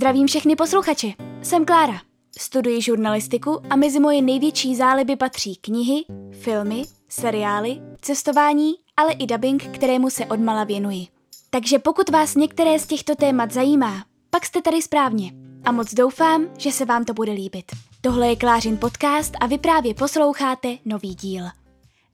Zdravím všechny posluchače. Jsem Klára. Studuji žurnalistiku a mezi moje největší záliby patří knihy, filmy, seriály, cestování, ale i dubbing, kterému se odmala věnuji. Takže pokud vás některé z těchto témat zajímá, pak jste tady správně. A moc doufám, že se vám to bude líbit. Tohle je Klářin podcast a vy právě posloucháte nový díl.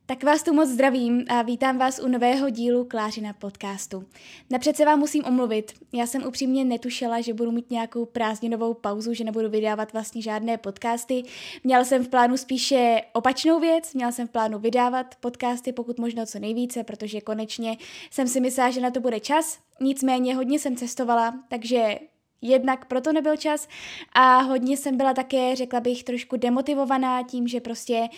Tak vás tu moc zdravím a vítám vás u nového dílu Klářina podcastu. Napřed se vám musím omluvit. Já jsem upřímně netušila, že budu mít nějakou prázdninovou pauzu, že nebudu vydávat vlastně žádné podcasty. Měla jsem v plánu spíše opačnou věc, měla jsem v plánu vydávat podcasty pokud možno co nejvíce, protože konečně jsem si myslela, že na to bude čas. Nicméně hodně jsem cestovala, takže jednak proto nebyl čas a hodně jsem byla také, řekla bych, trošku demotivovaná tím, že prostě,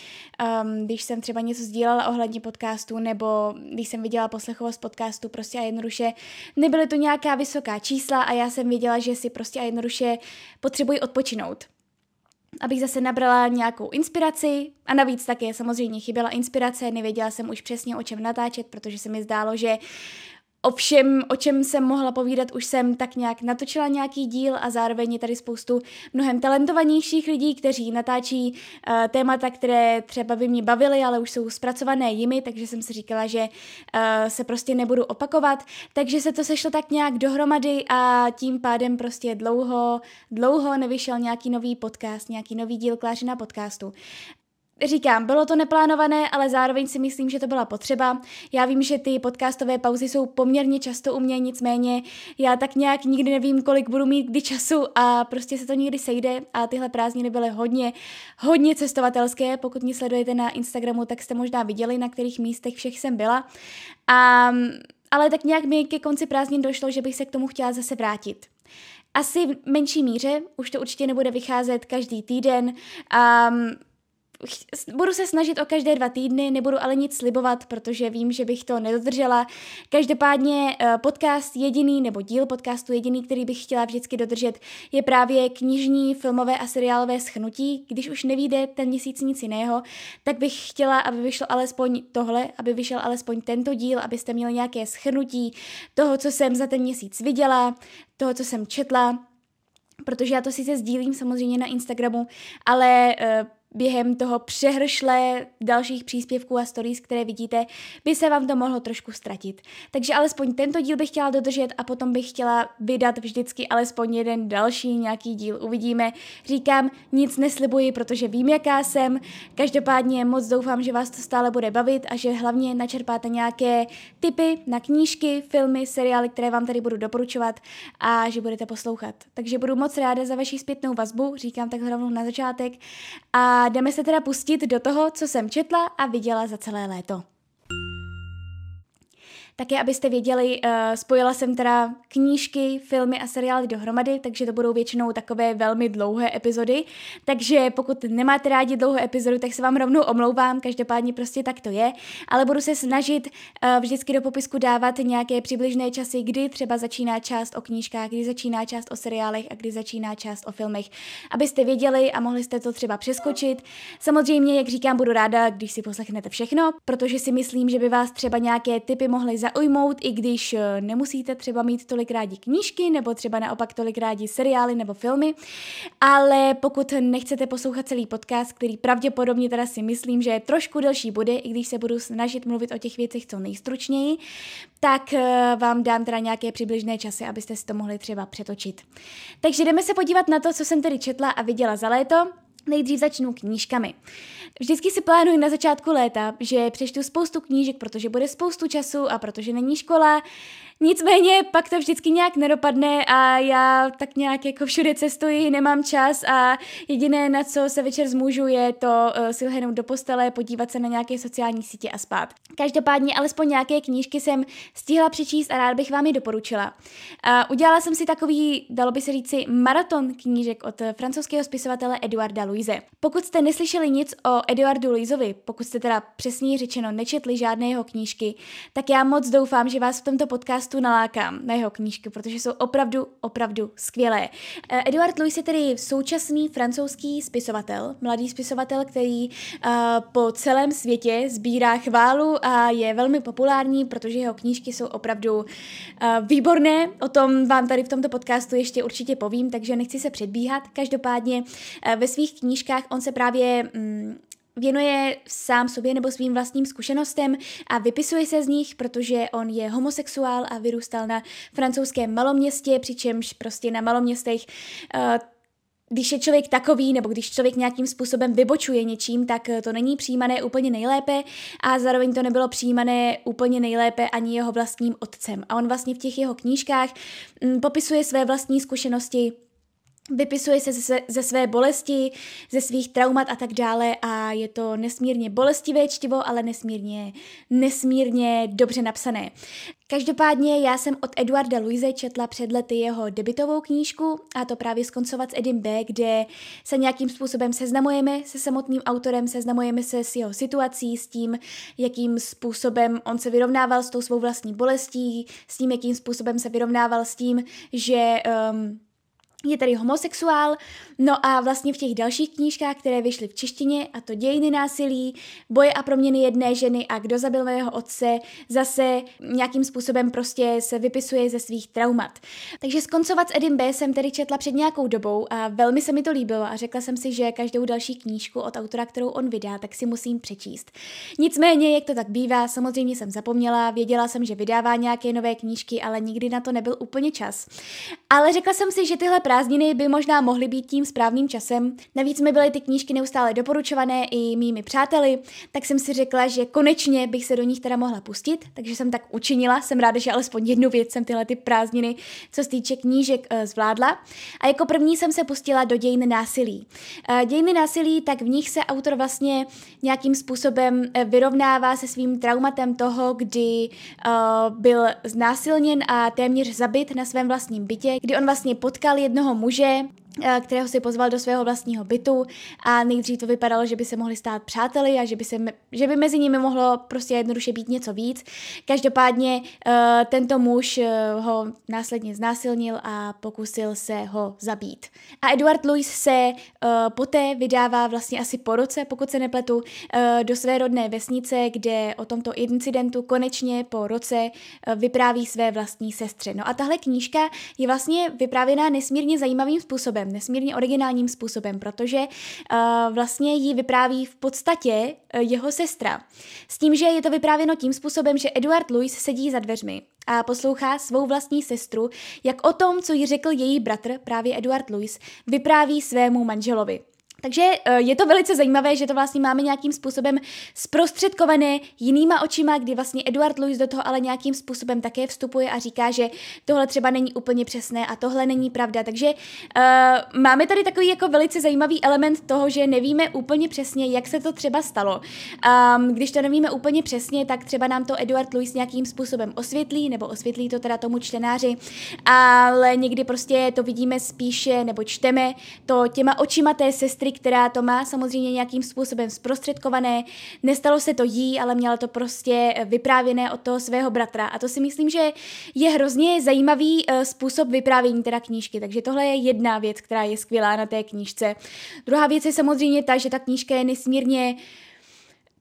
um, když jsem třeba něco sdílela ohledně podcastu nebo když jsem viděla poslechovost podcastu prostě a jednoduše nebyly to nějaká vysoká čísla a já jsem věděla, že si prostě a jednoduše potřebuji odpočinout. Abych zase nabrala nějakou inspiraci a navíc také samozřejmě chyběla inspirace, nevěděla jsem už přesně o čem natáčet, protože se mi zdálo, že O všem, o čem jsem mohla povídat, už jsem tak nějak natočila nějaký díl a zároveň je tady spoustu mnohem talentovanějších lidí, kteří natáčí uh, témata, které třeba by mě bavily, ale už jsou zpracované jimi, takže jsem si říkala, že uh, se prostě nebudu opakovat. Takže se to sešlo tak nějak dohromady a tím pádem prostě dlouho, dlouho nevyšel nějaký nový podcast, nějaký nový díl Klářina podcastu. Říkám, bylo to neplánované, ale zároveň si myslím, že to byla potřeba. Já vím, že ty podcastové pauzy jsou poměrně často u mě, nicméně já tak nějak nikdy nevím, kolik budu mít kdy času a prostě se to někdy sejde a tyhle prázdniny byly hodně, hodně cestovatelské. Pokud mě sledujete na Instagramu, tak jste možná viděli, na kterých místech všech jsem byla. A, ale tak nějak mi ke konci prázdnin došlo, že bych se k tomu chtěla zase vrátit. Asi v menší míře, už to určitě nebude vycházet každý týden. Um, budu se snažit o každé dva týdny, nebudu ale nic slibovat, protože vím, že bych to nedodržela. Každopádně eh, podcast jediný, nebo díl podcastu jediný, který bych chtěla vždycky dodržet, je právě knižní, filmové a seriálové schnutí. Když už nevíde ten měsíc nic jiného, tak bych chtěla, aby vyšlo alespoň tohle, aby vyšel alespoň tento díl, abyste měli nějaké schnutí toho, co jsem za ten měsíc viděla, toho, co jsem četla, protože já to sice sdílím samozřejmě na Instagramu, ale uh, během toho přehršle dalších příspěvků a stories, které vidíte, by se vám to mohlo trošku ztratit. Takže alespoň tento díl bych chtěla dodržet a potom bych chtěla vydat vždycky alespoň jeden další nějaký díl. Uvidíme. Říkám, nic neslibuji, protože vím, jaká jsem. Každopádně moc doufám, že vás to stále bude bavit a že hlavně načerpáte nějaké tipy na knížky, filmy, seriály, které vám tady budu doporučovat a že budete poslouchat. Takže budu moc ráda za vaši zpětnou vazbu, říkám tak rovnou na začátek. A a jdeme se teda pustit do toho, co jsem četla a viděla za celé léto. Také, abyste věděli, uh, spojila jsem teda knížky, filmy a seriály dohromady, takže to budou většinou takové velmi dlouhé epizody. Takže pokud nemáte rádi dlouhé epizody, tak se vám rovnou omlouvám, každopádně prostě tak to je. Ale budu se snažit uh, vždycky do popisku dávat nějaké přibližné časy, kdy třeba začíná část o knížkách, kdy začíná část o seriálech a kdy začíná část o filmech, abyste věděli a mohli jste to třeba přeskočit. Samozřejmě, jak říkám, budu ráda, když si poslechnete všechno, protože si myslím, že by vás třeba nějaké typy mohly zaujmout, i když eh, nemusíte třeba mít tolik rádi knížky, nebo třeba naopak tolik rádi seriály nebo filmy, ale pokud nechcete poslouchat celý podcast, který pravděpodobně teda si myslím, že trošku delší bude, i když se budu snažit mluvit o těch věcech co nejstručněji, tak eh, vám dám teda nějaké přibližné časy, abyste si to mohli třeba přetočit. Takže jdeme se podívat na to, co jsem tedy četla a viděla za léto. Nejdřív začnu knížkami. Vždycky si plánuji na začátku léta, že přečtu spoustu knížek, protože bude spoustu času a protože není škola, Nicméně pak to vždycky nějak nedopadne a já tak nějak jako všude cestuji, nemám čas a jediné, na co se večer zmůžu, je to uh, si lehnout do postele, podívat se na nějaké sociální sítě a spát. Každopádně alespoň nějaké knížky jsem stihla přečíst a rád bych vám je doporučila. Uh, udělala jsem si takový, dalo by se říci, maraton knížek od francouzského spisovatele Eduarda Louise. Pokud jste neslyšeli nic o Eduardu Louisovi, pokud jste teda přesněji řečeno nečetli žádné jeho knížky, tak já moc doufám, že vás v tomto podcastu nalákám na jeho knížky, protože jsou opravdu, opravdu skvělé. Eh, Eduard Louis je tedy současný francouzský spisovatel, mladý spisovatel, který uh, po celém světě sbírá chválu a je velmi populární, protože jeho knížky jsou opravdu uh, výborné. O tom vám tady v tomto podcastu ještě určitě povím, takže nechci se předbíhat. Každopádně ve svých knížkách on se právě mm, věnuje sám sobě nebo svým vlastním zkušenostem a vypisuje se z nich, protože on je homosexuál a vyrůstal na francouzském maloměstě, přičemž prostě na maloměstech uh, když je člověk takový, nebo když člověk nějakým způsobem vybočuje něčím, tak to není přijímané úplně nejlépe a zároveň to nebylo přijímané úplně nejlépe ani jeho vlastním otcem. A on vlastně v těch jeho knížkách mm, popisuje své vlastní zkušenosti Vypisuje se ze, své bolesti, ze svých traumat a tak dále a je to nesmírně bolestivé čtivo, ale nesmírně, nesmírně dobře napsané. Každopádně já jsem od Eduarda Luise četla před lety jeho debitovou knížku a to právě skoncovat s Edim B, kde se nějakým způsobem seznamujeme se samotným autorem, seznamujeme se s jeho situací, s tím, jakým způsobem on se vyrovnával s tou svou vlastní bolestí, s tím, jakým způsobem se vyrovnával s tím, že um, je tady homosexuál, no a vlastně v těch dalších knížkách, které vyšly v češtině, a to dějiny násilí, boje a proměny jedné ženy a kdo zabil mého otce, zase nějakým způsobem prostě se vypisuje ze svých traumat. Takže skoncovat s Edim B. jsem tedy četla před nějakou dobou a velmi se mi to líbilo a řekla jsem si, že každou další knížku od autora, kterou on vydá, tak si musím přečíst. Nicméně, jak to tak bývá, samozřejmě jsem zapomněla, věděla jsem, že vydává nějaké nové knížky, ale nikdy na to nebyl úplně čas. Ale řekla jsem si, že tyhle prázdniny by možná mohly být tím správným časem. Navíc mi byly ty knížky neustále doporučované i mými přáteli, tak jsem si řekla, že konečně bych se do nich teda mohla pustit, takže jsem tak učinila. Jsem ráda, že alespoň jednu věc jsem tyhle ty prázdniny, co se týče knížek, eh, zvládla. A jako první jsem se pustila do dějin násilí. Eh, dějiny násilí, tak v nich se autor vlastně nějakým způsobem eh, vyrovnává se svým traumatem toho, kdy byl znásilněn a téměř zabit na svém vlastním bytě, kdy on vlastně potkal jednu jednoho muže, kterého si pozval do svého vlastního bytu a nejdřív to vypadalo, že by se mohli stát přáteli a že by, se, že by mezi nimi mohlo prostě jednoduše být něco víc. Každopádně uh, tento muž uh, ho následně znásilnil a pokusil se ho zabít. A Eduard Louis se poté vydává vlastně asi po roce, pokud se nepletu, do své rodné vesnice, kde o tomto incidentu konečně po roce vypráví své vlastní sestře. No a tahle knížka je vlastně vyprávěná nesmírně zajímavým způsobem způsobem, nesmírně originálním způsobem, protože uh, vlastně jí vypráví v podstatě uh, jeho sestra. S tím, že je to vyprávěno tím způsobem, že Eduard Louis sedí za dveřmi a poslouchá svou vlastní sestru, jak o tom, co jí řekl její bratr, právě Eduard Louis, vypráví svému manželovi. Takže eh, je to velice zajímavé, že to vlastně máme nějakým způsobem zprostředkované jinýma očima, kdy vlastně Eduard Louis do toho ale nějakým způsobem také vstupuje a říká, že tohle třeba není úplně přesné a tohle není pravda. Takže uh, máme tady takový jako velice zajímavý element toho, že nevíme úplně přesně, jak se to třeba stalo. Um, když to nevíme úplně přesně, tak třeba nám to Eduard Louis nějakým způsobem osvětlí, nebo osvětlí to teda tomu čtenáři, ale někdy prostě to vidíme spíše, nebo čteme to těma očima té sestry, sestry, která to má samozřejmě nějakým způsobem zprostředkované. Nestalo se to jí, ale měla to prostě vyprávěné od toho svého bratra. A to si myslím, že je hrozně zajímavý uh, způsob vyprávění teda knížky. Takže tohle je jedna věc, která je skvělá na té knížce. Druhá věc je samozřejmě ta, že ta knížka je nesmírně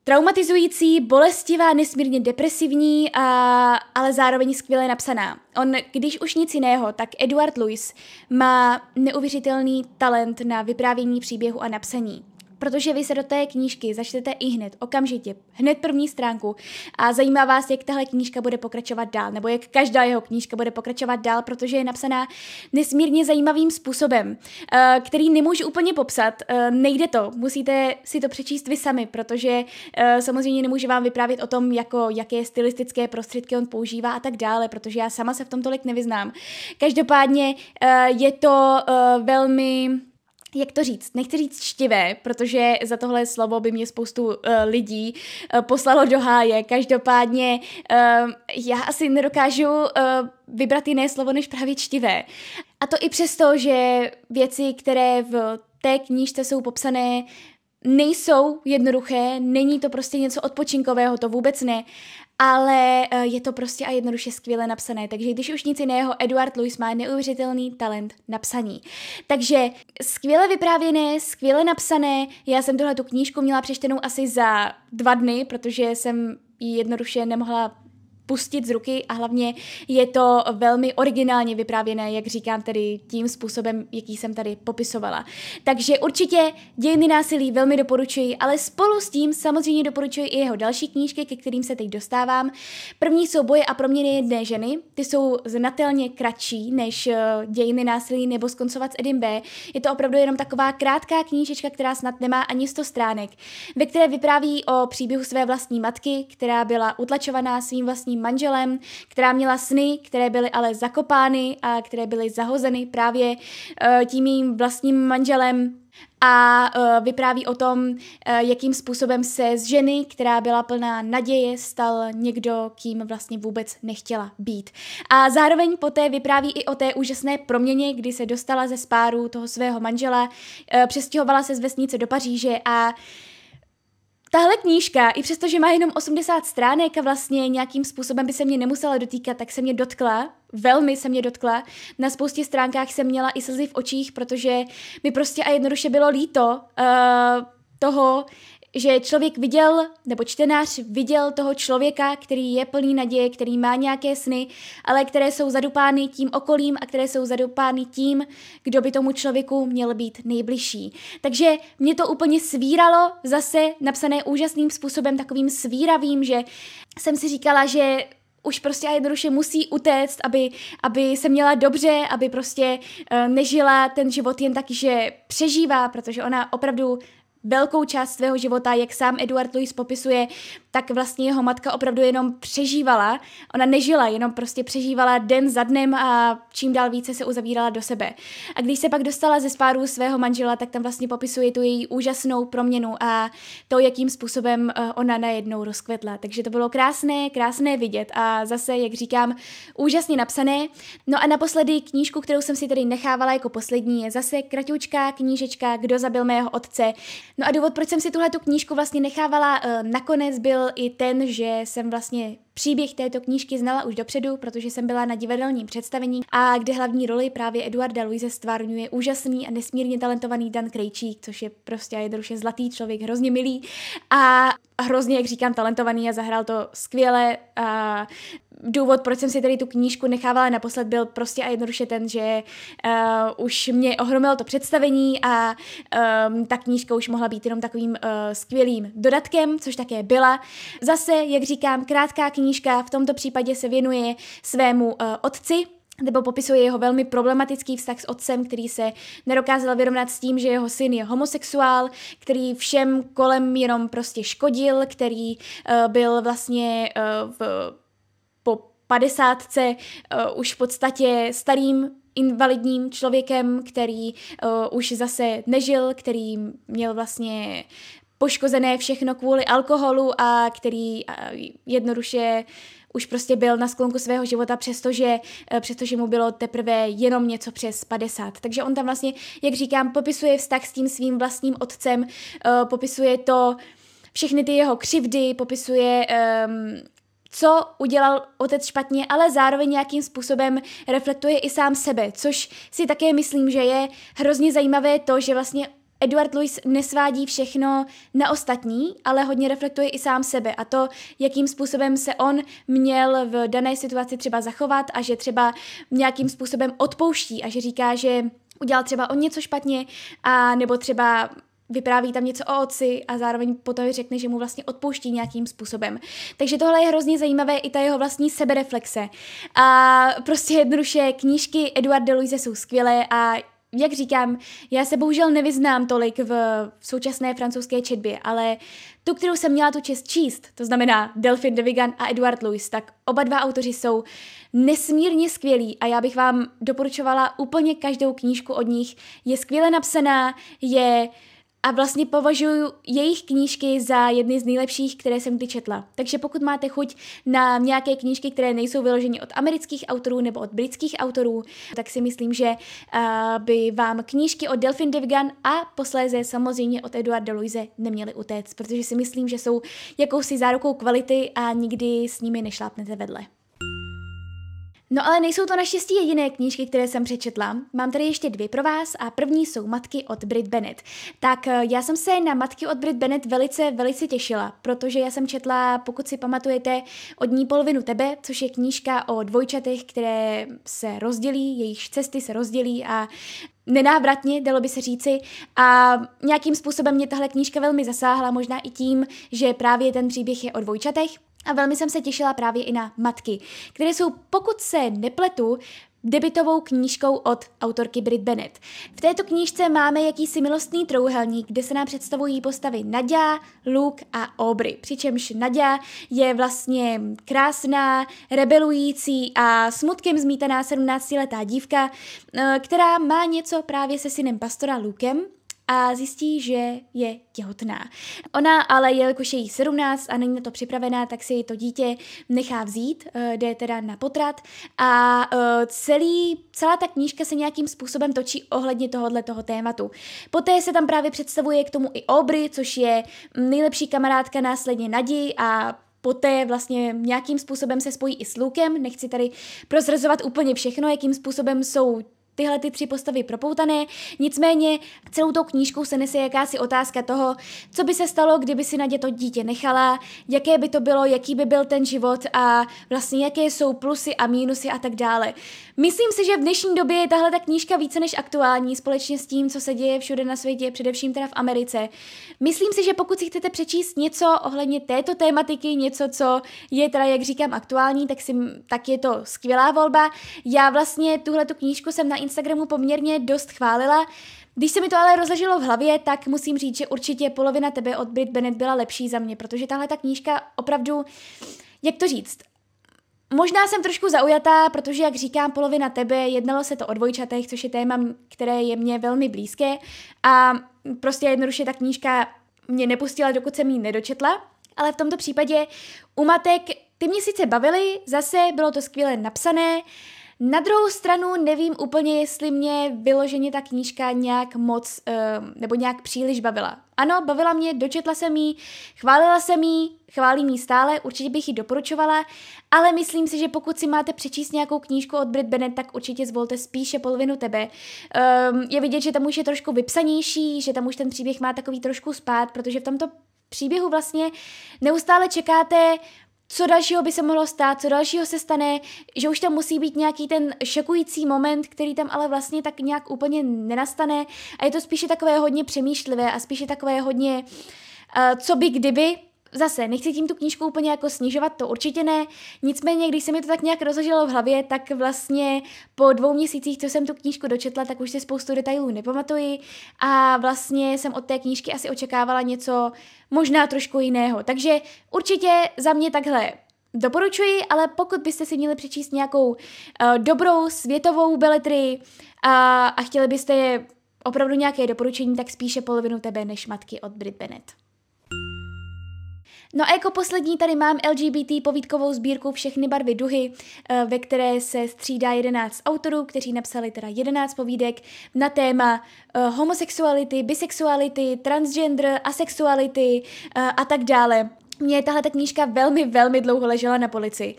Traumatizující, bolestivá, nesmírně depresivní, a, ale zároveň skvěle napsaná. On, když už nic jiného, tak Eduard Louis má neuvěřitelný talent na vyprávění příběhu a napsaní protože vy se do té knížky začnete i hned, okamžitě, hned první stránku a zajímá vás, jak tahle knížka bude pokračovat dál, nebo jak každá jeho knížka bude pokračovat dál, protože je napsaná nesmírně zajímavým způsobem, eh, který nemůžu úplně popsat. Eh, nejde to, musíte si to přečíst vy sami, protože eh, samozřejmě nemůžu vám vyprávět o tom, jako, jaké stylistické prostředky on používá a tak dále, protože já sama se v tom tolik nevyznám. Každopádně je to velmi jak to říct, nechci říct čtivé, protože za tohle slovo by mě spoustu uh, lidí uh, poslalo do háje. Každopádně uh, já asi nedokážu uh, vybrat jiné slovo než právě čtivé. A to i přesto, že věci, které v té knížce jsou popsané nejsou jednoduché, není to prostě něco odpočinkového, to vůbec ne, ale eh, je to prostě a jednoduše skvěle napsané, takže když už nic jiného, Eduard Louis má neuvěřitelný talent na psaní. Takže skvěle vyprávěné, skvěle napsané, já jsem tuhle tu knížku měla přečtenou asi za dva dny, protože jsem ji jednoduše nemohla pustit z ruky a hlavně je to velmi originálně vyprávěné, jak říkám tedy tím způsobem, jaký jsem tady popisovala. Takže určitě dějiny násilí velmi doporučuji, ale spolu s tím samozřejmě doporučuji i jeho další knížky, ke kterým se teď dostávám. První jsou Boje a proměny jedné ženy, ty jsou znatelně kratší než eh, dějiny násilí nebo skoncovat s Edim B. Je to opravdu jenom taková krátká knížečka, která snad nemá ani 100 stránek, ve které vypráví o příběhu své vlastní matky, která byla utlačovaná svým vlastním manželem, která měla sny, které byly ale zakopány a které byly zahozeny právě uh, tím jejím vlastním manželem a uh, vypráví o tom, uh, jakým způsobem se z ženy, která byla plná naděje, stal někdo, kým vlastně vůbec nechtěla být. A zároveň poté vypráví i o té úžasné proměně, kdy se dostala ze spáru toho svého manžela, přestěhovala se z vesnice do Paříže a Tahle knížka, i přesto, že má jenom 80 stránek a vlastně nějakým způsobem by se mě nemusela dotýkat, tak se mě dotkla, velmi se mě dotkla. Na spoustě stránkách jsem měla i slzy v očích, protože mi prostě a jednoduše bylo líto uh, toho, že člověk viděl, nebo čtenář viděl toho člověka, který je plný naděje, který má nějaké sny, ale které jsou zadupány tím okolím a které jsou zadupány tím, kdo by tomu člověku měl být nejbližší. Takže mě to úplně svíralo, zase napsané úžasným způsobem, takovým svíravým, že jsem si říkala, že už prostě a jednoduše musí utéct, aby, aby se měla dobře, aby prostě uh, nežila ten život jen tak, že přežívá, protože ona opravdu velkou část svého života, jak sám Eduard Louis popisuje, tak vlastně jeho matka opravdu jenom přežívala. Ona nežila, jenom prostě přežívala den za dnem a čím dál více se uzavírala do sebe. A když se pak dostala ze spáru svého manžela, tak tam vlastně popisuje tu její úžasnou proměnu a to, jakým způsobem eh, ona najednou rozkvetla. Takže to bylo krásné, krásné vidět a zase, jak říkám, úžasně napsané. No a naposledy knížku, kterou jsem si tady nechávala jako poslední, je zase kratoučká knížečka Kdo zabil mého otce. No a důvod, proč jsem si tuhle tu knížku vlastně nechávala uh, nakonec, byl i ten, že jsem vlastně Příběh této knížky znala už dopředu, protože jsem byla na divadelním představení a kde hlavní roli právě Eduarda Luise stvárňuje úžasný a nesmírně talentovaný Dan Krejčík, což je prostě jednoduše zlatý člověk, hrozně milý a hrozně, jak říkám, talentovaný a zahrál to skvěle. A důvod, proč jsem si tady tu knížku nechávala naposled, byl prostě a jednoduše ten, že uh, už mě ohromilo to představení a um, ta knížka už mohla být jenom takovým uh, skvělým dodatkem, což také byla. Zase, jak říkám, krátká knížka v tomto případě se věnuje svému uh, otci, nebo popisuje jeho velmi problematický vztah s otcem, který se nedokázal vyrovnat s tím, že jeho syn je homosexuál, který všem kolem jenom prostě škodil, který uh, byl vlastně uh, v, padesátce uh, už v podstatě starým invalidním člověkem, který uh, už zase nežil, který měl vlastně poškozené všechno kvůli alkoholu a který jednoduše už prostě byl na sklonku svého života, přestože, přestože mu bylo teprve jenom něco přes 50. Takže on tam vlastně, jak říkám, popisuje vztah s tím svým vlastním otcem, popisuje to všechny ty jeho křivdy, popisuje um, co udělal otec špatně, ale zároveň nějakým způsobem reflektuje i sám sebe, což si také myslím, že je hrozně zajímavé to, že vlastně Edward Louis nesvádí všechno na ostatní, ale hodně reflektuje i sám sebe a to, jakým způsobem se on měl v dané situaci třeba zachovat a že třeba nějakým způsobem odpouští a že říká, že udělal třeba on něco špatně a nebo třeba vypráví tam něco o otci a zároveň potom řekne, že mu vlastně odpouští nějakým způsobem. Takže tohle je hrozně zajímavé i ta jeho vlastní sebereflexe. A prostě jednoduše knížky Eduarda Louise jsou skvělé a jak říkám, já se bohužel nevyznám tolik v, v současné francouzské četbě, ale tu, kterou jsem měla tu čest číst, to znamená Delphine de Vigan a Edward Louis, tak oba dva autoři jsou nesmírně skvělí a já bych vám doporučovala úplně každou knížku od nich. Je skvěle napsaná, je a vlastně považuji jejich knížky za jedny z nejlepších, které jsem kdy četla. Takže pokud máte chuť na nějaké knížky, které nejsou vyloženy od amerických autorů nebo od britských autorů, tak si myslím, že uh, by vám knížky od Delphine Devgan a posléze samozřejmě od Eduarda Luise neměly utéct, protože si myslím, že jsou jakousi zárukou kvality a nikdy s nimi nešlápnete vedle. No ale nejsou to naštěstí jediné knížky, které jsem přečetla. Mám tady ještě dvě pro vás a první jsou Matky od Brit Bennett. Tak eh, já jsem se na Matky od Brit Bennett velice, velice těšila, protože já jsem četla, pokud si pamatujete, od ní polovinu tebe, což je knížka o dvojčatech, které se rozdělí, jejich cesty se rozdělí a nenávratně, dalo by se říci. A nějakým způsobem mě tahle knížka velmi zasáhla, možná i tím, že právě ten příběh je o dvojčatech. A velmi jsem se těšila právě i na matky, které jsou, pokud se nepletu, debitovou knížkou od autorky Brit Bennett. V této knížce máme jakýsi milostný trouhelník, kde se nám představují postavy Nadia, Luke a Aubrey. Přičemž Nadia je vlastně krásná, rebelující a smutkem zmítaná 17-letá dívka, eh, která má něco právě se synem pastora Lukem, a zjistí, že je těhotná. Ona ale, jelikož je jí 17 a není na to připravená, tak si to dítě nechá vzít, uh, jde teda na potrat a uh, celý, celá ta knížka se nějakým způsobem točí ohledně tohohle toho tématu. Poté se tam právě představuje k tomu i Aubrey, což je nejlepší kamarádka následně Nadi a poté vlastně nějakým způsobem se spojí i s Lukem. Nechci tady prozrazovat úplně všechno, jakým způsobem jsou tyhle ty tři postavy propoutané, nicméně celou tou knížkou se nese jakási otázka toho, co by se stalo, kdyby si na to dítě nechala, jaké by to bylo, jaký by byl ten život a vlastně jaké jsou plusy a mínusy a tak dále. Myslím si, že v dnešní době je tahle ta knížka více než aktuální, společně s tím, co se děje všude na světě, především teda v Americe. Myslím si, že pokud si chcete přečíst něco ohledně této tématiky, něco, co je teda, jak říkám, aktuální, tak, si, tak je to skvělá volba. Já vlastně tuhle tu knížku jsem na Instagramu poměrně dost chválila. Když se mi to ale rozleželo v hlavě, tak musím říct, že určitě polovina tebe od Brit Bennett byla lepší za mě, protože tahle ta knížka opravdu, jak to říct, Možná jsem trošku zaujatá, protože, jak říkám, polovina tebe, jednalo se to o dvojčatech, což je téma, které je mně velmi blízké a prostě jednoduše ta knížka mě nepustila, dokud jsem ji nedočetla, ale v tomto případě u matek ty mě sice bavily, zase bylo to skvěle napsané, na druhou stranu nevím úplně, jestli mě vyloženě ta knížka nějak moc uh, nebo nějak příliš bavila. Ano, bavila mě, dočetla jsem ji, chválila jsem ji, chválím ji stále, určitě bych ji doporučovala, ale myslím si, že pokud si máte přečíst nějakou knížku od Brit Bennett, tak určitě zvolte spíše polovinu tebe. Um, je vidět, že tam už je trošku vypsanější, že tam už ten příběh má takový trošku spát, protože v tomto příběhu vlastně neustále čekáte co dalšího by se mohlo stát, co dalšího se stane, že už tam musí být nějaký ten šokující moment, který tam ale vlastně tak nějak úplně nenastane. A je to spíše takové hodně přemýšlivé a spíše takové hodně uh, co by kdyby, Zase, nechci tím tu knížku úplně jako snižovat, to určitě ne. Nicméně, když se mi to tak nějak rozložilo v hlavě, tak vlastně po dvou měsících, co jsem tu knížku dočetla, tak už si spoustu detailů nepamatuji a vlastně jsem od té knížky asi očekávala něco možná trošku jiného. Takže určitě za mě takhle doporučuji, ale pokud byste si měli přečíst nějakou uh, dobrou světovou beletry uh, a chtěli byste opravdu nějaké doporučení, tak spíše polovinu tebe než matky od Brit Bennett. No a jako poslední tady mám LGBT povídkovou sbírku Všechny barvy duhy, eh, ve které se střídá 11 autorů, kteří napsali teda 11 povídek na téma eh, homosexuality, bisexuality, transgender, asexuality eh, a tak dále. Mně tahle ta knížka velmi, velmi dlouho ležela na polici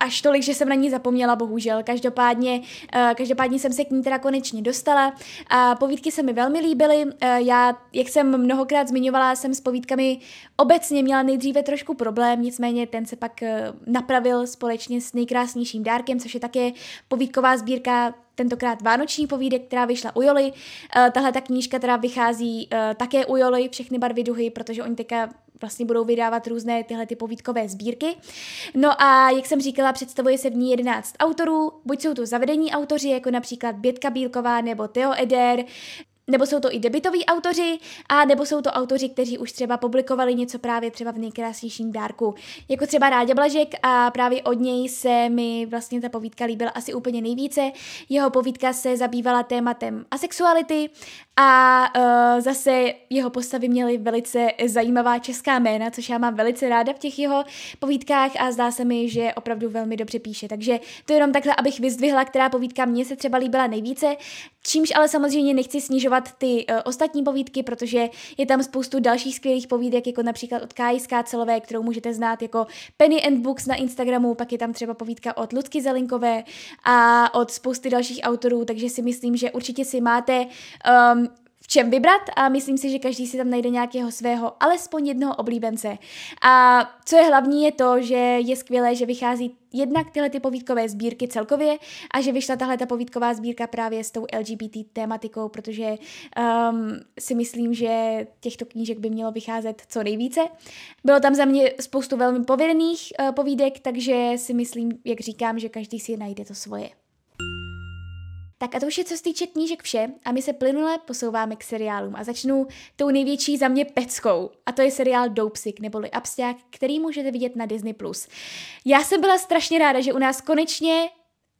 až tolik, že jsem na ní zapomněla, bohužel. Každopádně, uh, každopádně jsem se k ní teda konečně dostala. A povídky se mi velmi líbily. Uh, já, jak jsem mnohokrát zmiňovala, jsem s povídkami obecně měla nejdříve trošku problém, nicméně ten se pak uh, napravil společně s nejkrásnějším dárkem, což je také povídková sbírka tentokrát Vánoční povídek, která vyšla u Joli. Uh, tahle ta knížka teda vychází uh, také u Joli, všechny barvy duhy, protože oni teďka vlastně budou vydávat různé tyhle ty povídkové sbírky. No a jak jsem říkala, představuje se v ní 11 autorů, buď jsou to zavedení autoři, jako například Bětka Bílková nebo Theo Eder, nebo jsou to i debitoví autoři, a nebo jsou to autoři, kteří už třeba publikovali něco právě třeba v nejkrásnějším dárku. Jako třeba Ráďa Blažek a právě od něj se mi vlastně ta povídka líbila asi úplně nejvíce. Jeho povídka se zabývala tématem asexuality A uh, zase jeho postavy měly velice zajímavá česká jména, což já mám velice ráda v těch jeho povídkách a zdá se mi, že opravdu velmi dobře píše. Takže to jenom takhle, abych vyzdvihla, která povídka mně se třeba líbila nejvíce. Čímž ale samozřejmě nechci snižovat ty uh, ostatní povídky, protože je tam spoustu dalších skvělých povídek, jako například od Káji Skácelové, kterou můžete znát jako Penny and Books na Instagramu, pak je tam třeba povídka od Ludky Zelinkové a od spousty dalších autorů, takže si myslím, že určitě si máte um, čem vybrat a myslím si, že každý si tam najde nějakého svého, alespoň jednoho oblíbence. A co je hlavní je to, že je skvělé, že vychází jednak tyhle ty povídkové sbírky celkově a že vyšla tahle ta povídková sbírka právě s tou LGBT tématikou, protože um, si myslím, že těchto knížek by mělo vycházet co nejvíce. Bylo tam za mě spoustu velmi povedených uh, povídek, takže si myslím, jak říkám, že každý si najde to svoje. Tak a to už je co se týče knížek vše a my se plynule posouváme k seriálům a začnu tou největší za mě peckou a to je seriál Dopesick neboli Absťák, který můžete vidět na Disney+. Já jsem byla strašně ráda, že u nás konečně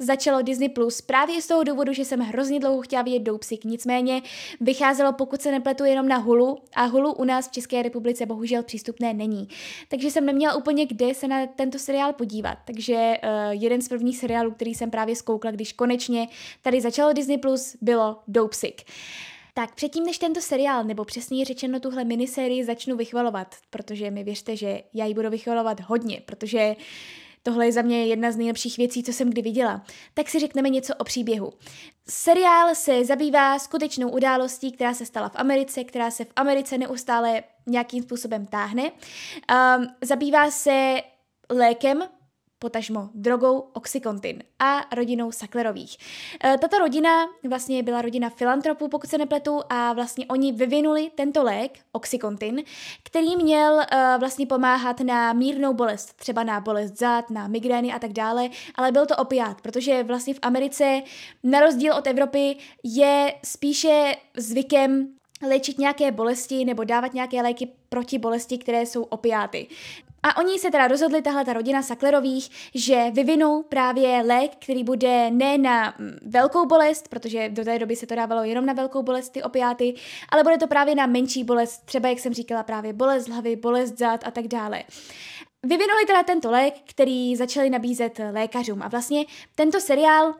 začalo Disney Plus právě z toho důvodu, že jsem hrozně dlouho chtěla vidět Doupsik, nicméně vycházelo, pokud se nepletu, jenom na Hulu a Hulu u nás v České republice bohužel přístupné není. Takže jsem neměla úplně kde se na tento seriál podívat. Takže uh, jeden z prvních seriálů, který jsem právě zkoukla, když konečně tady začalo Disney Plus, bylo Doupsik. Tak předtím, než tento seriál, nebo přesněji řečeno tuhle minisérii začnu vychvalovat, protože mi věřte, že já ji budu vychvalovat hodně, protože Tohle je za mě jedna z nejlepších věcí, co jsem kdy viděla. Tak si řekneme něco o příběhu. Seriál se zabývá skutečnou událostí, která se stala v Americe, která se v Americe neustále nějakým způsobem táhne. Um, zabývá se lékem, potažmo drogou Oxycontin a rodinou Saklerových. E, tato rodina vlastně byla rodina filantropů, pokud se nepletu, a vlastně oni vyvinuli tento lék, Oxycontin, který měl e, vlastně pomáhat na mírnou bolest, třeba na bolest zad, na migrény a tak dále, ale byl to opiát, protože vlastně v Americe, na rozdíl od Evropy, je spíše zvykem léčit nějaké bolesti nebo dávat nějaké léky proti bolesti, které jsou opiáty. A oni se teda rozhodli, tahle ta rodina Saklerových, že vyvinou právě lék, který bude ne na mm, velkou bolest, protože do té doby se to dávalo jenom na velkou bolest, ty opiáty, ale bude to právě na menší bolest, třeba jak jsem říkala, právě bolest hlavy, bolest zad a tak dále. Vyvinuli teda tento lék, který začali nabízet lékařům a vlastně tento seriál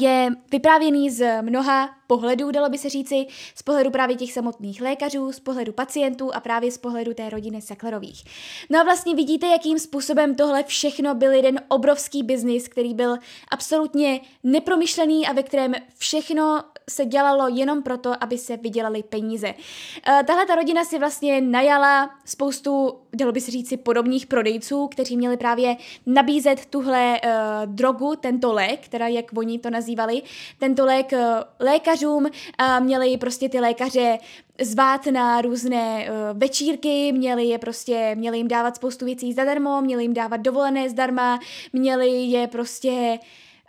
je vyprávěný z mnoha pohledů, dalo by se říci, z pohledu právě těch samotných lékařů, z pohledu pacientů a právě z pohledu té rodiny Saklerových. No a vlastně vidíte, jakým způsobem tohle všechno byl jeden obrovský biznis, který byl absolutně nepromyšlený a ve kterém všechno se dělalo jenom proto, aby se vydělali peníze. Uh, tahle ta rodina si vlastně najala spoustu, dalo by se říci, podobných prodejců, kteří měli právě nabízet tuhle uh, drogu, tento lék, teda jak oni to nazývali, tento lék lékařů lékařům, a měli prostě ty lékaře zvát na různé uh, večírky, měli je prostě, měli jim dávat spoustu věcí zadarmo, měli jim dávat dovolené zdarma, měli je prostě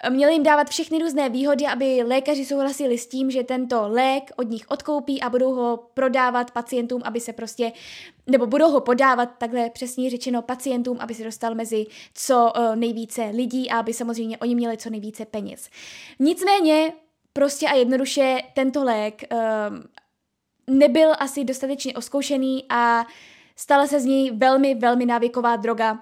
Měli jim dávat všechny různé výhody, aby lékaři souhlasili s tím, že tento lék od nich odkoupí a budou ho prodávat pacientům, aby se prostě, nebo budou ho podávat, takhle přesně řečeno, pacientům, aby se dostal mezi co uh, nejvíce lidí a aby samozřejmě oni měli co nejvíce peněz. Nicméně prostě a jednoduše tento lék um, nebyl asi dostatečně oskoušený a stala se z něj velmi, velmi návyková droga,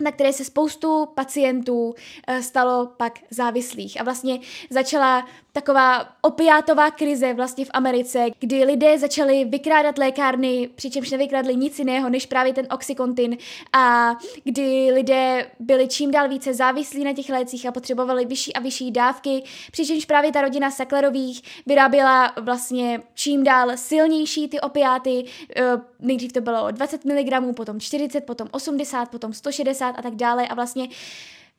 na které se spoustu pacientů uh, stalo pak závislých. A vlastně začala taková opiátová krize vlastně v Americe, kdy lidé začali vykrádat lékárny, přičemž nevykradli nic jiného než právě ten oxykontin a kdy lidé byli čím dál více závislí na těch lécích a potřebovali vyšší a vyšší dávky, přičemž právě ta rodina Sacklerových vyráběla vlastně čím dál silnější ty opiáty, eh, nejdřív to bylo 20 mg, potom 40, potom 80, potom 160 a tak dále a vlastně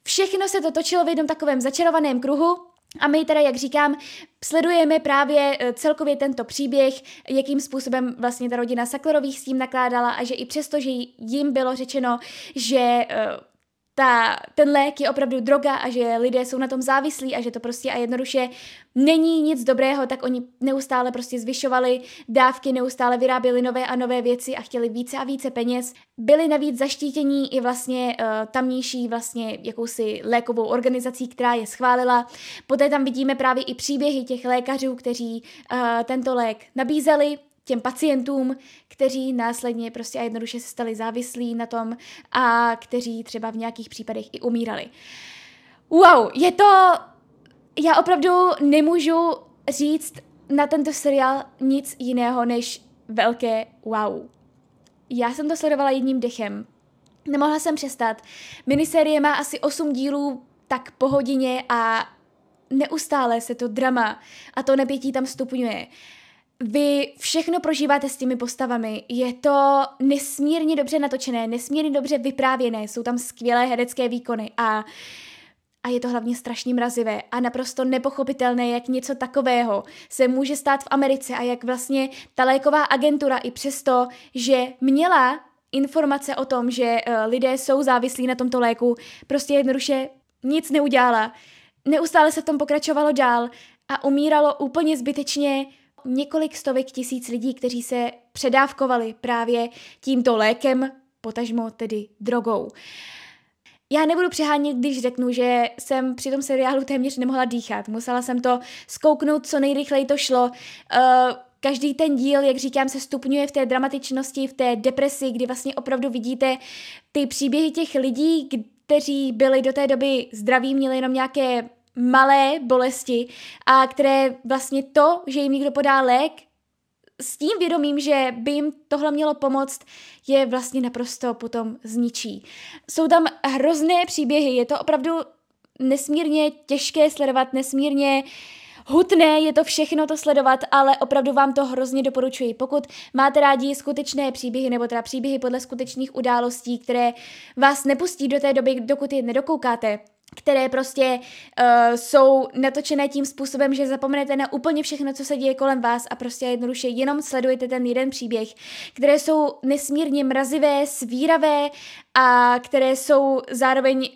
Všechno se to točilo v jednom takovém začarovaném kruhu, a my teda, jak říkám, sledujeme právě eh, celkově tento příběh, jakým způsobem vlastně ta rodina Saklerových s tím nakládala a že i přesto, že jim bylo řečeno, že eh, ta, ten lék je opravdu droga a že lidé jsou na tom závislí a že to prostě a jednoduše není nic dobrého, tak oni neustále prostě zvyšovali dávky, neustále vyráběli nové a nové věci a chtěli více a více peněz. Byli navíc zaštítění i vlastně uh, tamnější vlastně jakousi lékovou organizací, která je schválila. Poté tam vidíme právě i příběhy těch lékařů, kteří uh, tento lék nabízeli, těm pacientům, kteří následně prostě a jednoduše se stali závislí na tom a kteří třeba v nějakých případech i umírali. Wow, je to... Já opravdu nemůžu říct na tento seriál nic jiného než velké wow. Já jsem to sledovala jedním dechem. Nemohla jsem přestat. Miniserie má asi 8 dílů tak po hodině a neustále se to drama a to napětí tam stupňuje. Vy všechno prožíváte s těmi postavami. Je to nesmírně dobře natočené, nesmírně dobře vyprávěné, jsou tam skvělé herecké výkony a a je to hlavně strašně mrazivé a naprosto nepochopitelné, jak něco takového se může stát v Americe a jak vlastně ta léková agentura i přesto, že měla informace o tom, že uh, lidé jsou závislí na tomto léku, prostě jednoduše nic neudělala. Neustále se v tom pokračovalo dál a umíralo úplně zbytečně několik stovek tisíc lidí, kteří se předávkovali právě tímto lékem, potažmo tedy drogou. Já nebudu přehánět, když řeknu, že jsem při tom seriálu téměř nemohla dýchat. Musela jsem to skouknout, co nejrychleji to šlo. Uh, každý ten díl, jak říkám, se stupňuje v té dramatičnosti, v té depresi, kdy vlastně opravdu vidíte ty příběhy těch lidí, kteří byli do té doby zdraví, měli jenom nějaké malé bolesti a které vlastně to, že jim někdo podá lék, s tím vědomím, že by jim tohle mělo pomoct, je vlastně naprosto potom zničí. Jsou tam hrozné příběhy, je to opravdu nesmírně těžké sledovat, nesmírně hutné je to všechno to sledovat, ale opravdu vám to hrozně doporučuji. Pokud máte rádi skutečné příběhy, nebo teda příběhy podle skutečných událostí, které vás nepustí do té doby, dokud je nedokoukáte, které prostě uh, jsou natočené tím způsobem, že zapomenete na úplně všechno, co se děje kolem vás a prostě jednoduše jenom sledujete ten jeden příběh, které jsou nesmírně mrazivé, svíravé a které jsou zároveň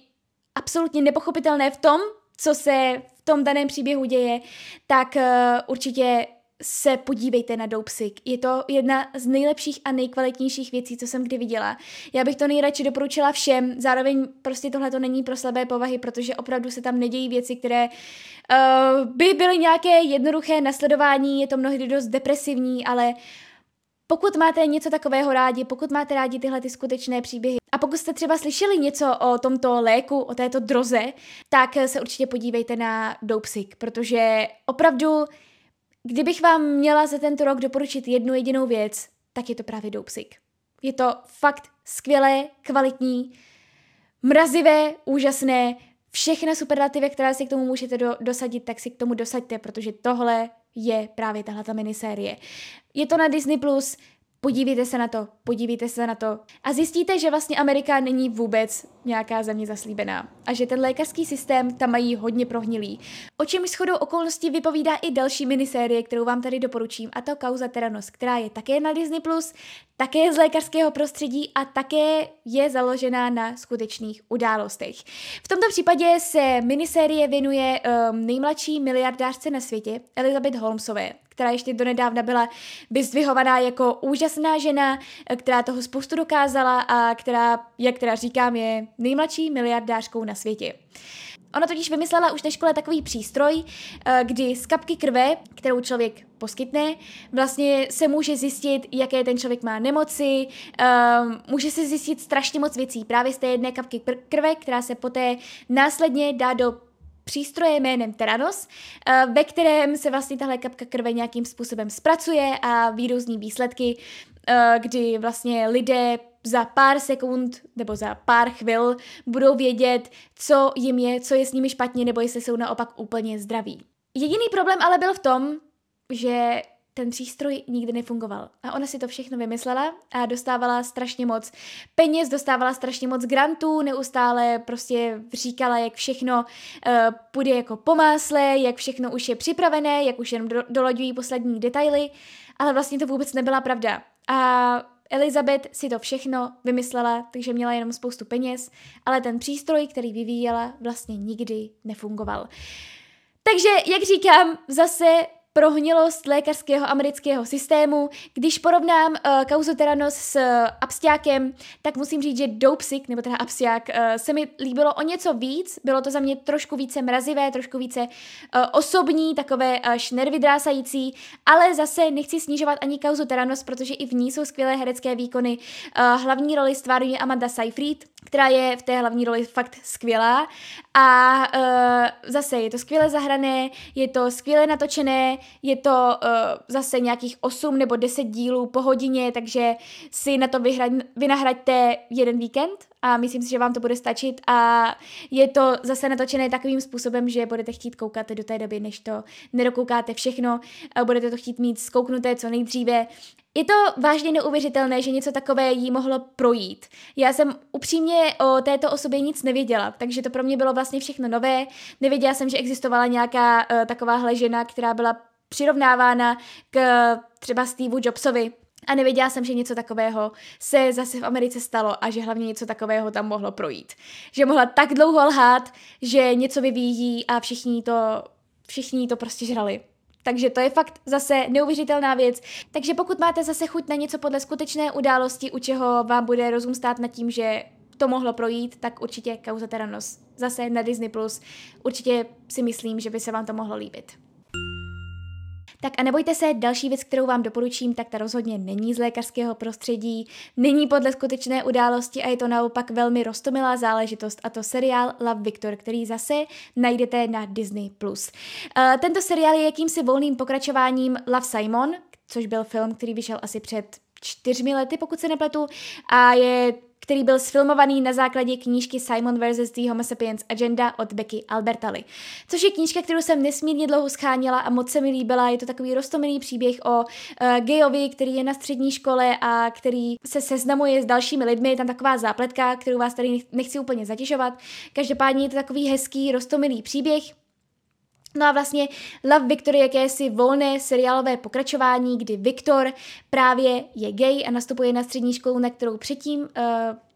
absolutně nepochopitelné v tom, co se v tom daném příběhu děje, tak uh, určitě se podívejte na Doupsik. Je to jedna z nejlepších a nejkvalitnějších věcí, co jsem kdy viděla. Já bych to nejradši doporučila všem, zároveň prostě tohle to není pro slabé povahy, protože opravdu se tam nedějí věci, které uh, by byly nějaké jednoduché nasledování, je to mnohdy dost depresivní, ale pokud máte něco takového rádi, pokud máte rádi tyhle ty skutečné příběhy a pokud jste třeba slyšeli něco o tomto léku, o této droze, tak se určitě podívejte na Dopesick, protože opravdu Kdybych vám měla za tento rok doporučit jednu jedinou věc, tak je to právě Doupsik. Je to fakt skvělé, kvalitní, mrazivé, úžasné, všechny superlativy, které si k tomu můžete do, dosadit, tak si k tomu dosaďte, protože tohle je právě tahle ta minisérie. Je to na Disney+, Plus, Podívejte se na to, podívejte se na to a zjistíte, že vlastně Amerika není vůbec nějaká země zaslíbená a že ten lékařský systém tam mají hodně prohnilý. O čem shodou okolností vypovídá i další minisérie, kterou vám tady doporučím, a to Kauza Teranos, která je také na Disney+, také z lékařského prostředí a také je založená na skutečných událostech. V tomto případě se minisérie věnuje um, nejmladší miliardářce na světě, Elizabeth Holmesové, která ještě donedávna byla vyzdvihovaná jako úžasná žena, která toho spoustu dokázala a která, jak teda říkám, je nejmladší miliardářkou na světě. Ona totiž vymyslela už na škole takový přístroj, eh, kdy z kapky krve, kterou člověk poskytne, vlastně se může zjistit, jaké ten člověk má nemoci, ehm, může se zjistit strašně moc věcí právě z té jedné kapky krve, která se poté následně dá do přístroje jménem Teranos, eh, ve kterém se vlastně tahle kapka krve nějakým způsobem zpracuje a výjdou z ní výsledky, eh, kdy vlastně lidé za pár sekund nebo za pár chvil budou vědět, co jim je, co je s nimi špatně, nebo jestli jsou naopak úplně zdraví. Jediný problém ale byl v tom, že ten přístroj nikdy nefungoval. A ona si to všechno vymyslela a dostávala strašně moc peněz, dostávala strašně moc grantů, neustále prostě říkala, jak všechno uh, půjde jako po másle, jak všechno už je připravené, jak už jenom do- dolaďují poslední detaily, ale vlastně to vůbec nebyla pravda. A Elizabeth si to všechno vymyslela, takže měla jenom spoustu peněz, ale ten přístroj, který vyvíjela, vlastně nikdy nefungoval. Takže, jak říkám, zase prohnilost lékařského amerického systému. Když porovnám uh, kauzu Teranos s uh, Abstiákem, tak musím říct, že Doupsik, nebo teda Abstiák, uh, se mi líbilo o něco víc. Bylo to za mě trošku více mrazivé, trošku více uh, osobní, takové až nervydrásající, ale zase nechci snižovat ani kauzu Teranos, protože i v ní jsou skvělé herecké výkony. Uh, hlavní roli stváruje Amanda Seyfried, která je v té hlavní roli fakt skvělá. A uh, zase je to skvěle zahrané, je to skvěle natočené, je to uh, zase nějakých 8 nebo 10 dílů po hodině, takže si na to vyhra- vynahraďte jeden víkend a myslím si, že vám to bude stačit a je to zase natočené takovým způsobem, že budete chtít koukat do té doby, než to nedokoukáte všechno, budete to chtít mít zkouknuté co nejdříve. Je to vážně neuvěřitelné, že něco takové jí mohlo projít. Já jsem upřímně o této osobě nic nevěděla, takže to pro mě bylo vlastně všechno nové. Nevěděla jsem, že existovala nějaká uh, takováhle žena, která byla přirovnávána k třeba Steveu Jobsovi, a nevěděla jsem, že něco takového se zase v Americe stalo a že hlavně něco takového tam mohlo projít. Že mohla tak dlouho lhát, že něco vyvíjí a všichni to, všichni to prostě žrali. Takže to je fakt zase neuvěřitelná věc. Takže pokud máte zase chuť na něco podle skutečné události, u čeho vám bude rozum stát nad tím, že to mohlo projít, tak určitě Kauza Teranos. Zase na Disney+. Plus. Určitě si myslím, že by se vám to mohlo líbit. Tak a nebojte se, další věc, kterou vám doporučím, tak ta rozhodně není z lékařského prostředí, není podle skutečné události a je to naopak velmi rostomilá záležitost a to seriál Love Victor, který zase najdete na Disney+. Uh, tento seriál je jakýmsi volným pokračováním Love Simon, což byl film, který vyšel asi před čtyřmi lety, pokud se nepletu, a je který byl sfilmovaný na základě knížky Simon vs. The Homo Sapiens Agenda od Becky Albertali. Což je knížka, kterou jsem nesmírně dlouho scháněla a moc se mi líbila. Je to takový rostomilý příběh o uh, gejovi, který je na střední škole a který se seznamuje s dalšími lidmi. Je tam taková zápletka, kterou vás tady nechci úplně zatěžovat. Každopádně je to takový hezký, rostomilý příběh, No a vlastně Love Victor je jakési volné seriálové pokračování, kdy Viktor právě je gay a nastupuje na střední školu, na kterou předtím uh,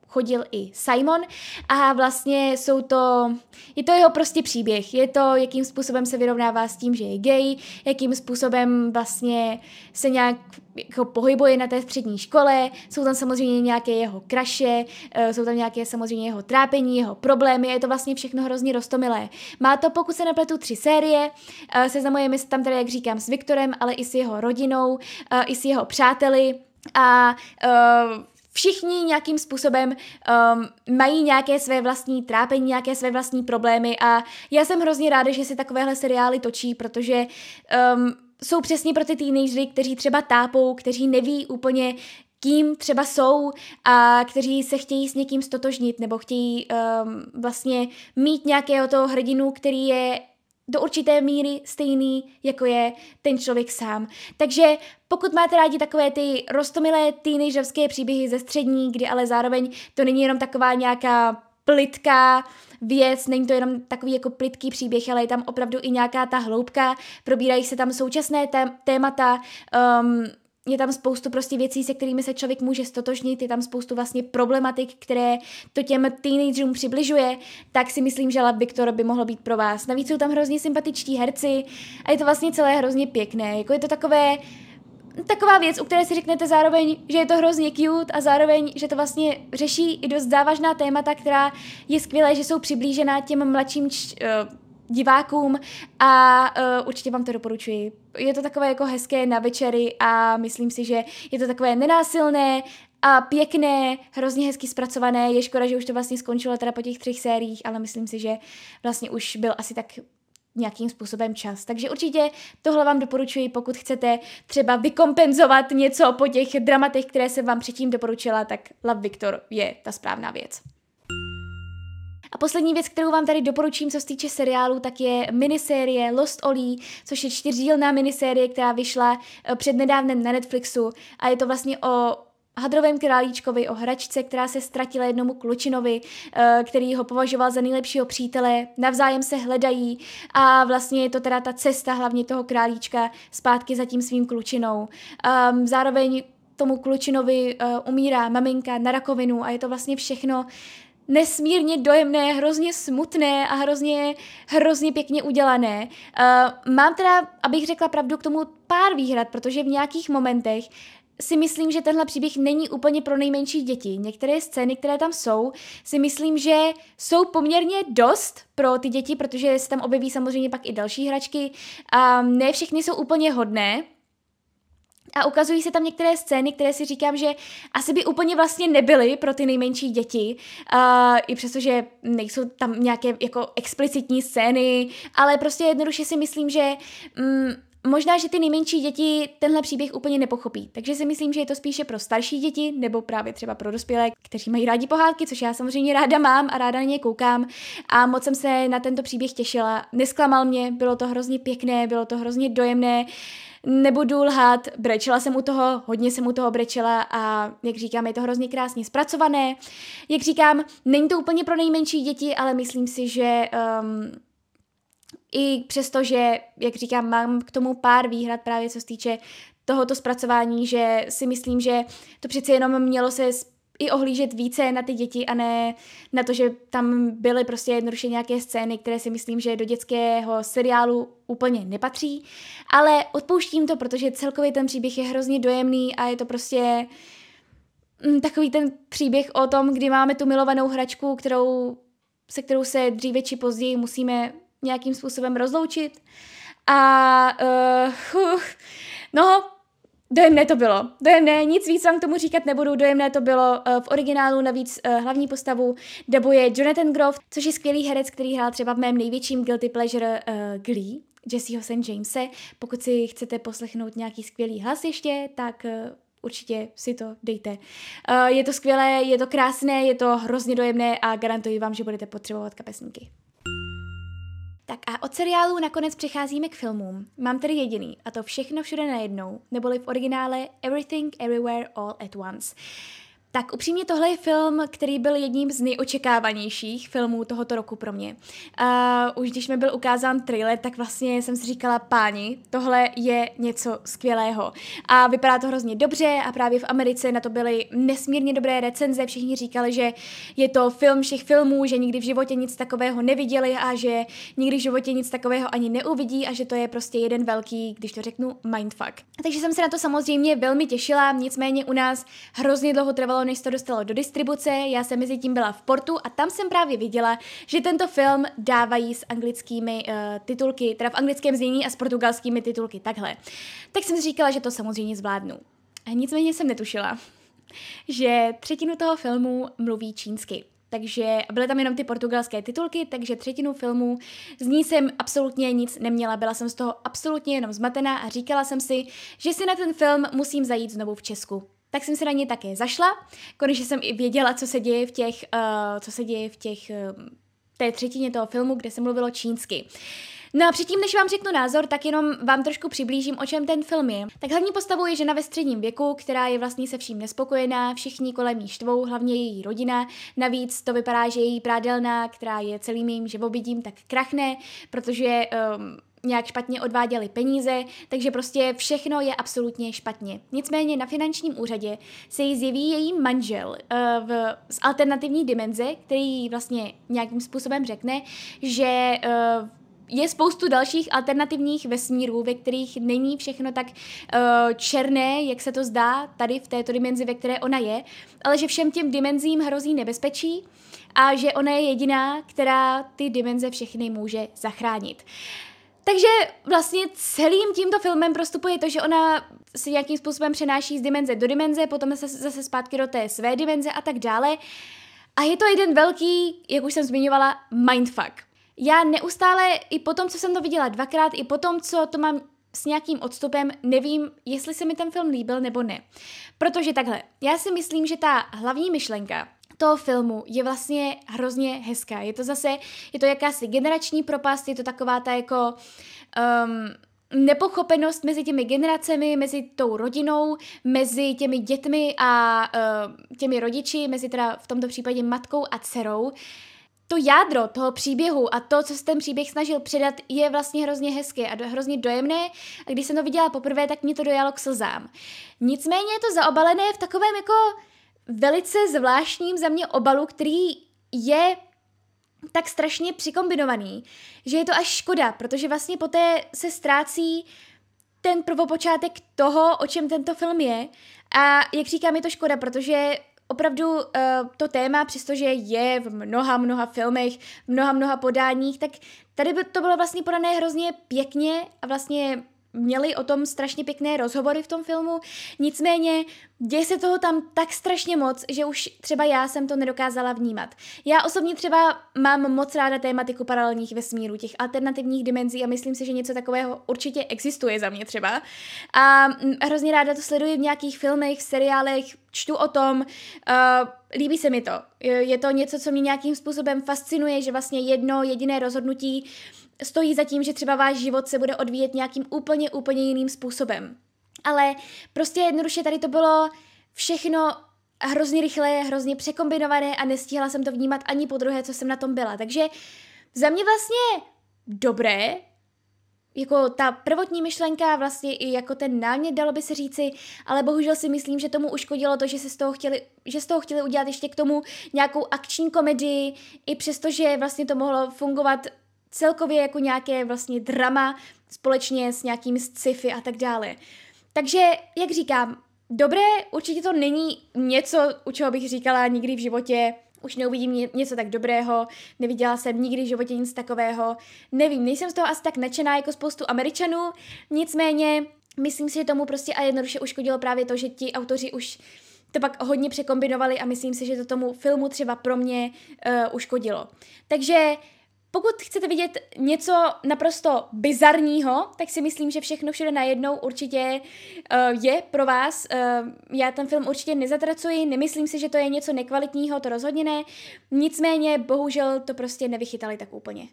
chodil i Simon. A vlastně jsou to, je to jeho prostě příběh, je to, jakým způsobem se vyrovnává s tím, že je gay, jakým způsobem vlastně se nějak jako pohybuje na té střední škole, jsou tam samozřejmě nějaké jeho kraše, eh, jsou tam nějaké samozřejmě jeho trápení, jeho problémy, je to vlastně všechno hrozně rostomilé. Má to, pokud se nepletu, tři série, eh, seznamujeme se tam tedy, jak říkám, s Viktorem, ale i s jeho rodinou, eh, i s jeho přáteli. A uh, všichni nějakým způsobem um, mají nějaké své vlastní trápení, nějaké své vlastní problémy a já jsem hrozně ráda, že se takovéhle seriály točí, protože um, jsou přesně pro ty teenagery, kteří třeba tápou, kteří neví úplně, kým třeba jsou a kteří se chtějí s někým stotožnit nebo chtějí um, vlastně mít nějakého toho hrdinu, který je do určité míry stejný, jako je ten člověk sám. Takže pokud máte rádi takové ty rostomilé teenagerovské příběhy ze střední, kdy ale zároveň to není jenom taková nějaká plitká věc, není to jenom takový jako plitký příběh, ale je tam opravdu i nějaká ta hloubka, probírají se tam současné témata, um, je tam spoustu prostě věcí, se kterými se člověk může stotožnit, je tam spoustu vlastně problematik, které to těm teenagerům přibližuje, tak si myslím, že Lab Victor by mohlo být pro vás. Navíc jsou tam hrozně sympatičtí herci a je to vlastně celé hrozně pěkné. Jako je to takové, taková věc, u které si řeknete zároveň, že je to hrozně cute a zároveň, že to vlastně řeší i dost závažná témata, která je skvělé, že jsou přiblížená těm mladším č- uh, divákům a uh, určitě vám to doporučuji. Je to takové jako hezké na večery a myslím si, že je to takové nenásilné a pěkné, hrozně hezky zpracované. Je škoda, že už to vlastně skončilo teda po těch třech sériích, ale myslím si, že vlastně už byl asi tak nějakým způsobem čas. Takže určitě tohle vám doporučuji, pokud chcete třeba vykompenzovat něco po těch dramatech, které jsem vám předtím doporučila, tak Love Victor je ta správná věc. A poslední věc, kterou vám tady doporučím, co se týče seriálu, tak je minisérie Lost Oli, což je čtyřdílná minisérie, která vyšla eh, před nedávnem na Netflixu a je to vlastně o hadrovém králíčkovi, o hračce, která se ztratila jednomu klučinovi, eh, který ho považoval za nejlepšího přítele, navzájem se hledají a vlastně je to teda ta cesta hlavně toho králíčka zpátky za tím svým klučinou. Um, zároveň tomu klučinovi uh, umírá maminka na rakovinu a je to vlastně všechno nesmírně dojemné, hrozně smutné a hrozně, hrozně pěkně udělané. Uh, mám teda, abych řekla pravdu, k tomu pár výhrad, protože v nějakých momentech si myslím, že tenhle příběh není úplně pro nejmenší děti. Některé scény, které tam jsou, si myslím, že jsou poměrně dost pro ty děti, protože se tam objeví samozřejmě pak i další hračky a ne všechny jsou úplně hodné, a ukazují se tam některé scény, které si říkám, že asi by úplně vlastně nebyly pro ty nejmenší děti, uh, i přestože nejsou tam nějaké jako explicitní scény, ale prostě jednoduše si myslím, že um, Možná, že ty nejmenší děti tenhle příběh úplně nepochopí, takže si myslím, že je to spíše pro starší děti nebo právě třeba pro dospělé, kteří mají rádi pohádky, což já samozřejmě ráda mám a ráda na ně koukám a moc jsem se na tento příběh těšila. Nesklamal mě, bylo to hrozně pěkné, bylo to hrozně dojemné. Nebudu lhát, brečela jsem u toho, hodně jsem u toho brečela a jak říkám, je to hrozně krásně zpracované. Jak říkám, není to úplně pro nejmenší děti, ale myslím si, že um, i přesto, že, jak říkám, mám k tomu pár výhrad právě co se týče tohoto zpracování, že si myslím, že to přece jenom mělo se i ohlížet více na ty děti a ne na to, že tam byly prostě jednoduše nějaké scény, které si myslím, že do dětského seriálu úplně nepatří. Ale odpouštím to, protože celkově ten příběh je hrozně dojemný a je to prostě mm, takový ten příběh o tom, kdy máme tu milovanou hračku, kterou, se kterou se dříve či později musíme nějakým způsobem rozloučit. A uh, no, Dojemné to bylo. Dojemné, nic víc vám k tomu říkat nebudu. Dojemné to bylo uh, v originálu, navíc uh, hlavní postavu dabuje Jonathan Groff, což je skvělý herec, který hrál třeba v mém největším guilty pleasure uh, Glee, Jesseho St. Jamese. Pokud si chcete poslechnout nějaký skvělý hlas ještě, tak uh, určitě si to dejte. Uh, je to skvělé, je to krásné, je to hrozně dojemné a garantuji vám, že budete potřebovat kapesníky. Tak a od seriálu nakonec přecházíme k filmům. Mám tedy jediný, a to všechno všude najednou, neboli v originále Everything Everywhere All at Once. Tak upřímně tohle je film, který byl jedním z nejočekávanějších filmů tohoto roku pro mě. Uh, už když mi byl ukázán trailer, tak vlastně jsem si říkala, páni, tohle je něco skvělého. A vypadá to hrozně dobře a právě v Americe na to byly nesmírně dobré recenze. Všichni říkali, že je to film všech filmů, že nikdy v životě nic takového neviděli a že nikdy v životě nic takového ani neuvidí a že to je prostě jeden velký, když to řeknu, mindfuck. Takže jsem se na to samozřejmě velmi těšila, nicméně u nás hrozně dlouho trvalo, než to dostalo do distribuce, já jsem mezi tím byla v Portu a tam jsem právě viděla, že tento film dávají s anglickými uh, titulky, teda v anglickém znění a s portugalskými titulky, takhle. Tak jsem si říkala, že to samozřejmě zvládnu. Nicméně jsem netušila, že třetinu toho filmu mluví čínsky. Takže byly tam jenom ty portugalské titulky, takže třetinu filmu z ní jsem absolutně nic neměla. Byla jsem z toho absolutně jenom zmatená a říkala jsem si, že si na ten film musím zajít znovu v Česku tak jsem se na ně také zašla. Konečně jsem i věděla, co se děje v těch, uh, co se děje v těch, uh, té třetině toho filmu, kde se mluvilo čínsky. No a předtím, než vám řeknu názor, tak jenom vám trošku přiblížím, o čem ten film je. Tak hlavní postavou je žena ve středním věku, která je vlastně se vším nespokojená, všichni kolem jí štvou, hlavně její rodina. Navíc to vypadá, že její prádelná, která je celým jejím živobytím, tak krachne, protože um, nějak špatně odváděli peníze, takže prostě všechno je absolutně špatně. Nicméně na finančním úřadě se jí zjeví její manžel uh, v, z alternativní dimenze, který vlastně nějakým způsobem řekne, že uh, je spoustu dalších alternativních vesmírů, ve kterých není všechno tak uh, černé, jak se to zdá tady v této dimenzi, ve které ona je, ale že všem těm dimenzím hrozí nebezpečí a že ona je jediná, která ty dimenze všechny může zachránit. Uh, takže vlastně celým tímto filmem prostupuje to, že ona se nějakým způsobem přenáší z dimenze do dimenze, potom se zase zpátky do té své dimenze a tak dále. A je to jeden velký, jak už jsem zmiňovala, mindfuck. Já neustále, i po tom, co jsem to viděla dvakrát, i po tom, co to mám s nějakým odstupem, nevím, jestli se mi ten film líbil nebo ne. Protože takhle, já si myslím, že ta hlavní myšlenka, toho filmu je vlastně hrozně hezká. Je to zase, je to jakási generační propast, je to taková ta jako um, nepochopenost mezi těmi generacemi, mezi tou rodinou, mezi těmi dětmi a uh, těmi rodiči, mezi teda v tomto případě matkou a dcerou. to jádro toho příběhu a to, co se ten příběh snažil předat, je vlastně hrozně hezké a hrozně dojemné. A když jsem to viděla poprvé, tak mě to dojalo k slzám. Nicméně je to zaobalené v takovém jako velice zvláštním za mě obalu, který je tak strašně přikombinovaný, že je to až škoda, protože vlastně poté se ztrácí ten prvopočátek toho, o čem tento film je. A jak říkám, je to škoda, protože opravdu uh, to téma, přestože je v mnoha, mnoha filmech, mnoha, mnoha podáních, tak tady by to bylo vlastně podané hrozně pěkně a vlastně měli o tom strašně pěkné rozhovory v tom filmu, nicméně děje se toho tam tak strašně moc, že už třeba já jsem to nedokázala vnímat. Já osobně třeba mám moc ráda tématiku paralelních vesmírů, těch alternativních dimenzí a myslím si, že něco takového určitě existuje za mě třeba. A hrozně ráda to sleduji v nějakých filmech, seriálech, čtu o tom, uh, líbí se mi to. Je to něco, co mě nějakým způsobem fascinuje, že vlastně jedno jediné rozhodnutí stojí za tím, že třeba váš život se bude odvíjet nějakým úplně, úplně jiným způsobem. Ale prostě jednoduše tady to bylo všechno hrozně rychlé, hrozně překombinované a nestihla jsem to vnímat ani po druhé, co jsem na tom byla. Takže za mě vlastně dobré, jako ta prvotní myšlenka, vlastně i jako ten námět, dalo by se říci, ale bohužel si myslím, že tomu uškodilo to, že se z toho chtěli, že z toho chtěli udělat ještě k tomu nějakou akční komedii, i přesto, že vlastně to mohlo fungovat celkově jako nějaké vlastně drama společně s nějakými sci-fi a tak dále. Takže, jak říkám, dobré, určitě to není něco, u čeho bych říkala nikdy v životě, už neuvidím něco tak dobrého, neviděla jsem nikdy v životě nic takového, nevím, nejsem z toho asi tak nadšená jako spoustu Američanů, nicméně myslím si, že tomu prostě a jednoduše uškodilo právě to, že ti autoři už to pak hodně překombinovali a myslím si, že to tomu filmu třeba pro mě uh, uškodilo. Takže pokud chcete vidět něco naprosto bizarního, tak si myslím, že všechno všude najednou určitě uh, je pro vás. Uh, já ten film určitě nezatracuji, nemyslím si, že to je něco nekvalitního, to rozhodně ne. Nicméně, bohužel to prostě nevychytali tak úplně.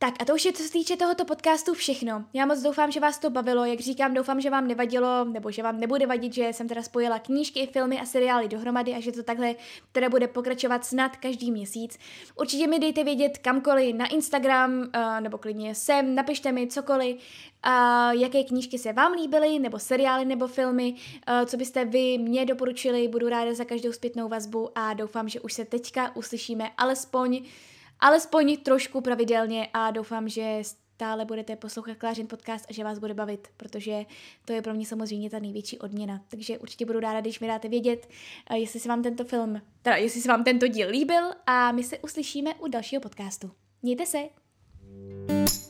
Tak a to už je, co se týče tohoto podcastu, všechno. Já moc doufám, že vás to bavilo, jak říkám, doufám, že vám nevadilo, nebo že vám nebude vadit, že jsem teda spojila knížky, filmy a seriály dohromady a že to takhle teda bude pokračovat snad každý měsíc. Určitě mi dejte vědět kamkoliv na Instagram, uh, nebo klidně sem, napište mi cokoliv, uh, jaké knížky se vám líbily, nebo seriály, nebo filmy, uh, co byste vy mě doporučili, budu ráda za každou zpětnou vazbu a doufám, že už se teďka uslyšíme alespoň alespoň trošku pravidelně a doufám, že stále budete poslouchat Klářin podcast a že vás bude bavit, protože to je pro mě samozřejmě ta největší odměna. Takže určitě budu ráda, když mi dáte vědět, jestli se vám tento film, teda jestli se vám tento díl líbil a my se uslyšíme u dalšího podcastu. Mějte se! thank you